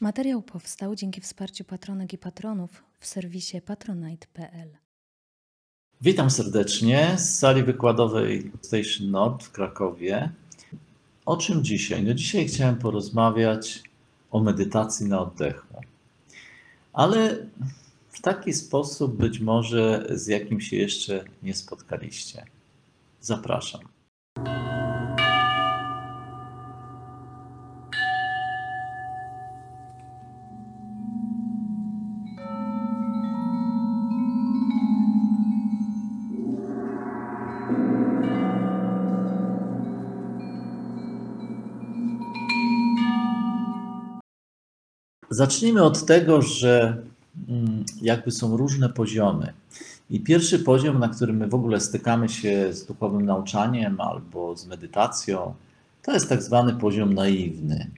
Materiał powstał dzięki wsparciu patronek i patronów w serwisie patronite.pl. Witam serdecznie z sali wykładowej Station Nord w Krakowie. O czym dzisiaj? No dzisiaj chciałem porozmawiać o medytacji na oddechu. Ale w taki sposób być może z jakim się jeszcze nie spotkaliście. Zapraszam. Zacznijmy od tego, że mm, jakby są różne poziomy. I pierwszy poziom, na którym my w ogóle stykamy się z duchowym nauczaniem albo z medytacją, to jest tak zwany poziom naiwny.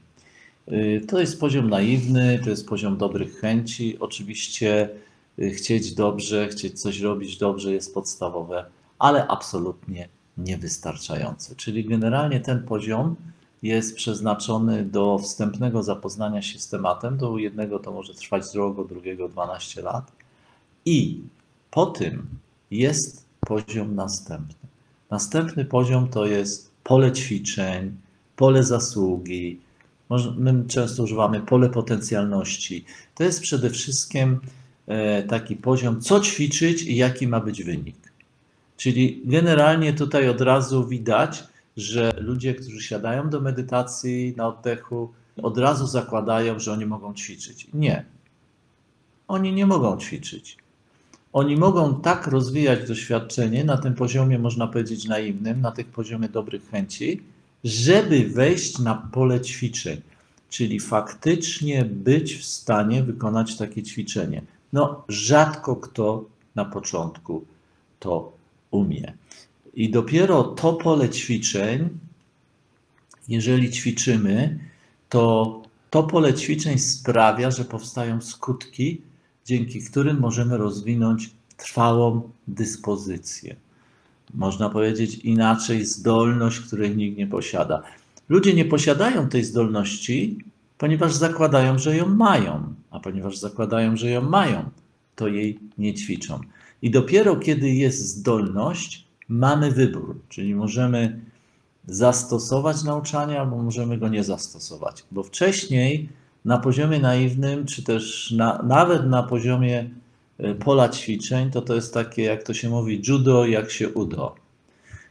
Y, to jest poziom naiwny, to jest poziom dobrych chęci. Oczywiście y, chcieć dobrze, chcieć coś robić dobrze jest podstawowe, ale absolutnie niewystarczające. Czyli generalnie ten poziom jest przeznaczony do wstępnego zapoznania się z tematem. Do jednego to może trwać do drugiego 12 lat. I po tym jest poziom następny. Następny poziom to jest pole ćwiczeń, pole zasługi. My często używamy pole potencjalności. To jest przede wszystkim e, taki poziom, co ćwiczyć i jaki ma być wynik. Czyli generalnie tutaj od razu widać, że ludzie, którzy siadają do medytacji na oddechu, od razu zakładają, że oni mogą ćwiczyć. Nie. Oni nie mogą ćwiczyć. Oni mogą tak rozwijać doświadczenie na tym poziomie, można powiedzieć, naiwnym, na tych poziomie dobrych chęci, żeby wejść na pole ćwiczeń, czyli faktycznie być w stanie wykonać takie ćwiczenie. No, rzadko kto na początku to umie. I dopiero to pole ćwiczeń, jeżeli ćwiczymy, to to pole ćwiczeń sprawia, że powstają skutki, dzięki którym możemy rozwinąć trwałą dyspozycję. Można powiedzieć inaczej, zdolność, której nikt nie posiada. Ludzie nie posiadają tej zdolności, ponieważ zakładają, że ją mają, a ponieważ zakładają, że ją mają, to jej nie ćwiczą. I dopiero kiedy jest zdolność, mamy wybór, czyli możemy zastosować nauczanie albo możemy go nie zastosować, bo wcześniej na poziomie naiwnym, czy też na, nawet na poziomie e, pola ćwiczeń, to to jest takie, jak to się mówi, judo, jak się udo.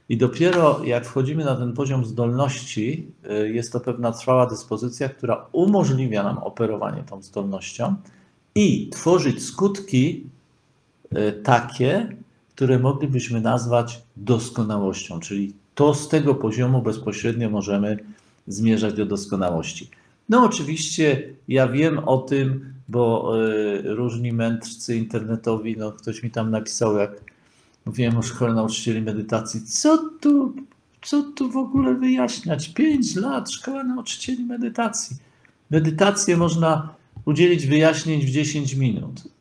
I dopiero jak wchodzimy na ten poziom zdolności, e, jest to pewna trwała dyspozycja, która umożliwia nam operowanie tą zdolnością i tworzyć skutki e, takie, które moglibyśmy nazwać doskonałością, czyli to z tego poziomu bezpośrednio możemy zmierzać do doskonałości. No oczywiście ja wiem o tym, bo y, różni mędrcy internetowi, no ktoś mi tam napisał, jak mówiłem o szkole nauczycieli medytacji, co tu, co tu w ogóle wyjaśniać? Pięć lat szkoła nauczycieli medytacji. Medytację można udzielić wyjaśnień w 10 minut.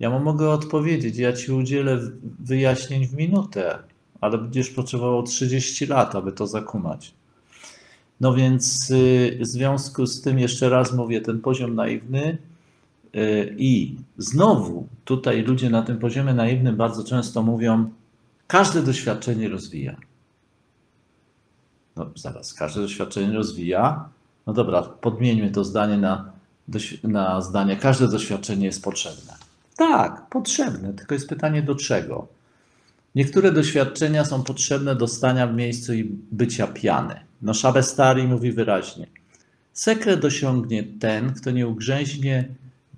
Ja mu mogę odpowiedzieć, ja ci udzielę wyjaśnień w minutę, ale będziesz potrzebował 30 lat, aby to zakumać. No więc y, w związku z tym jeszcze raz mówię, ten poziom naiwny y, i znowu tutaj ludzie na tym poziomie naiwnym bardzo często mówią, każde doświadczenie rozwija. No zaraz, każde doświadczenie rozwija. No dobra, podmieńmy to zdanie na, na zdanie, każde doświadczenie jest potrzebne. Tak, potrzebne, tylko jest pytanie do czego. Niektóre doświadczenia są potrzebne do stania w miejscu i bycia piany. No Szabestari mówi wyraźnie. Sekret osiągnie ten, kto nie ugrzęźnie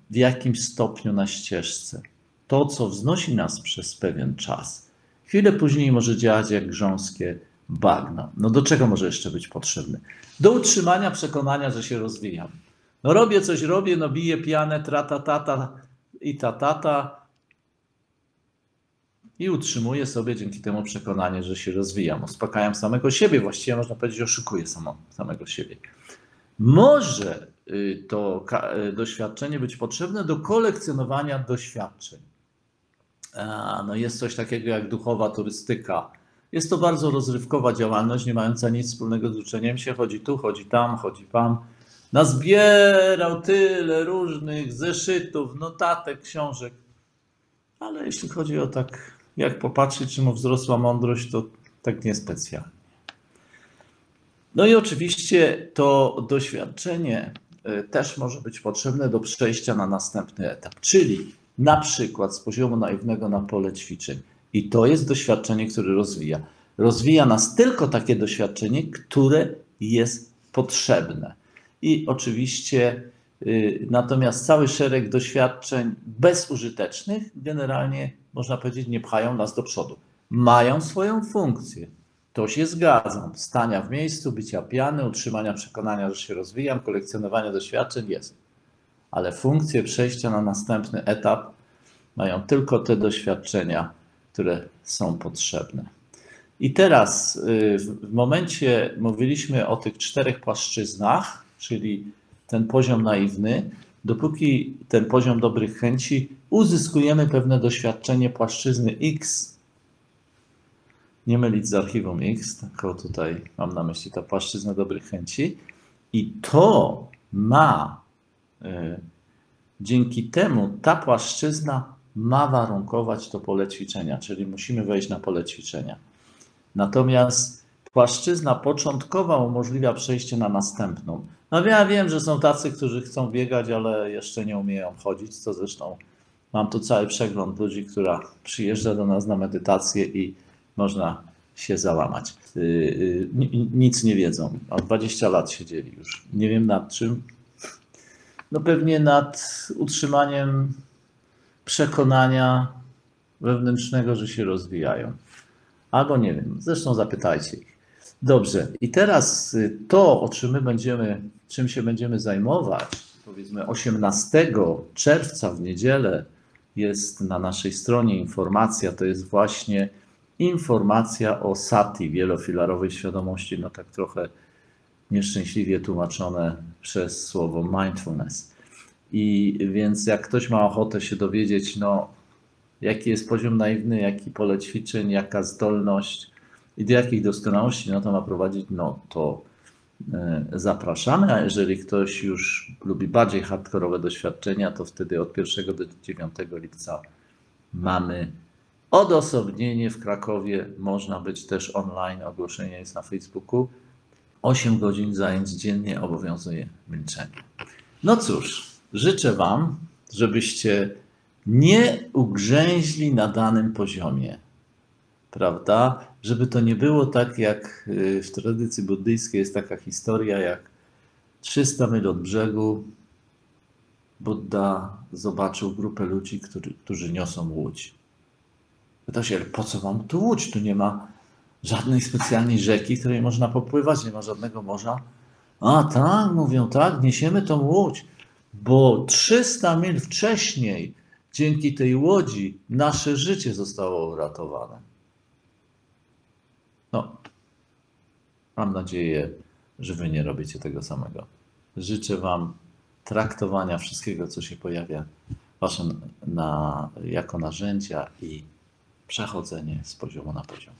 w jakimś stopniu na ścieżce. To, co wznosi nas przez pewien czas, chwilę później może działać jak grząskie bagno. No do czego może jeszcze być potrzebny? Do utrzymania przekonania, że się rozwijam. No robię coś, robię, no biję pianę, trata, tata, i ta tata i utrzymuję sobie dzięki temu przekonanie, że się rozwijam. Uspokajam samego siebie, właściwie można powiedzieć, oszukuję samo, samego siebie. Może y, to y, doświadczenie być potrzebne do kolekcjonowania doświadczeń. No jest coś takiego jak duchowa turystyka. Jest to bardzo rozrywkowa działalność, nie mająca nic wspólnego z uczeniem się. Chodzi tu, chodzi tam, chodzi tam nazbierał tyle różnych zeszytów, notatek, książek. Ale jeśli chodzi o tak, jak popatrzeć, czy mu wzrosła mądrość, to tak niespecjalnie. No i oczywiście to doświadczenie y, też może być potrzebne do przejścia na następny etap, czyli na przykład z poziomu naiwnego na pole ćwiczeń. I to jest doświadczenie, które rozwija. Rozwija nas tylko takie doświadczenie, które jest potrzebne. I oczywiście y, natomiast cały szereg doświadczeń bezużytecznych generalnie można powiedzieć nie pchają nas do przodu. Mają swoją funkcję. To się zgadzam. Stania w miejscu, bycia piany, utrzymania przekonania, że się rozwijam, kolekcjonowania doświadczeń jest. Ale funkcję przejścia na następny etap mają tylko te doświadczenia, które są potrzebne. I teraz, y, w w momencie mówiliśmy o tych czterech płaszczyznach, czyli ten poziom naiwny, dopóki ten poziom dobrych chęci, uzyskujemy pewne doświadczenie płaszczyzny X, nie mylić z archiwum X, tylko tutaj mam na myśli ta płaszczyzna dobrych chęci. I to ma, y, dzięki temu ta płaszczyzna ma warunkować to pole ćwiczenia, czyli musimy wejść na pole ćwiczenia. Natomiast płaszczyzna początkowa umożliwia przejście na następną. No ja wiem, że są tacy, którzy chcą biegać, ale jeszcze nie umieją chodzić, co zresztą mam tu cały przegląd ludzi, która przyjeżdża do nas na medytację i można się załamać. Yy, ni- Nic nie wiedzą. Od 20 lat siedzieli już. Nie wiem nad czym. No pewnie nad utrzymaniem przekonania wewnętrznego, że się rozwijają. Albo nie wiem. Zresztą zapytajcie ich. Dobrze. I teraz y, to, o czym my będziemy, czym się będziemy zajmować, powiedzmy 18 czerwca w niedzielę jest na naszej stronie informacja, to jest właśnie informacja o sati, wielofilarowej świadomości, no tak trochę nieszczęśliwie tłumaczone przez słowo mindfulness. I więc jak ktoś ma ochotę się dowiedzieć, no jaki jest poziom naiwny, jaki pole ćwiczeń, jaka zdolność i do jakich doskonałości no to ma prowadzić, no to e, zapraszamy, a jeżeli ktoś już lubi bardziej hardkorowe doświadczenia, to wtedy od 1 do 9 lipca mamy odosobnienie w Krakowie. Można być też online, ogłoszenie jest na Facebooku. 8 godzin zajęć dziennie obowiązuje milczenie. No cóż, życzę Wam, żebyście nie ugrzęźli na danym poziomie, prawda? Żeby to nie było tak, jak y, w tradycji buddyjskiej jest taka historia, jak 300 mil od brzegu Buddha zobaczył grupę ludzi, którzy, którzy niosą łódź. Pyta się, po co wam tu łódź? Tu nie ma żadnej specjalnej rzeki, której można popływać, nie ma żadnego morza. A tak, mówią, tak, niesiemy tą łódź, bo 300 mil wcześniej dzięki tej łodzi nasze życie zostało uratowane. No, mam nadzieję, że wy nie robicie tego samego. Życzę wam traktowania wszystkiego, co się pojawia na, jako narzędzia i przechodzenie z poziomu na poziom.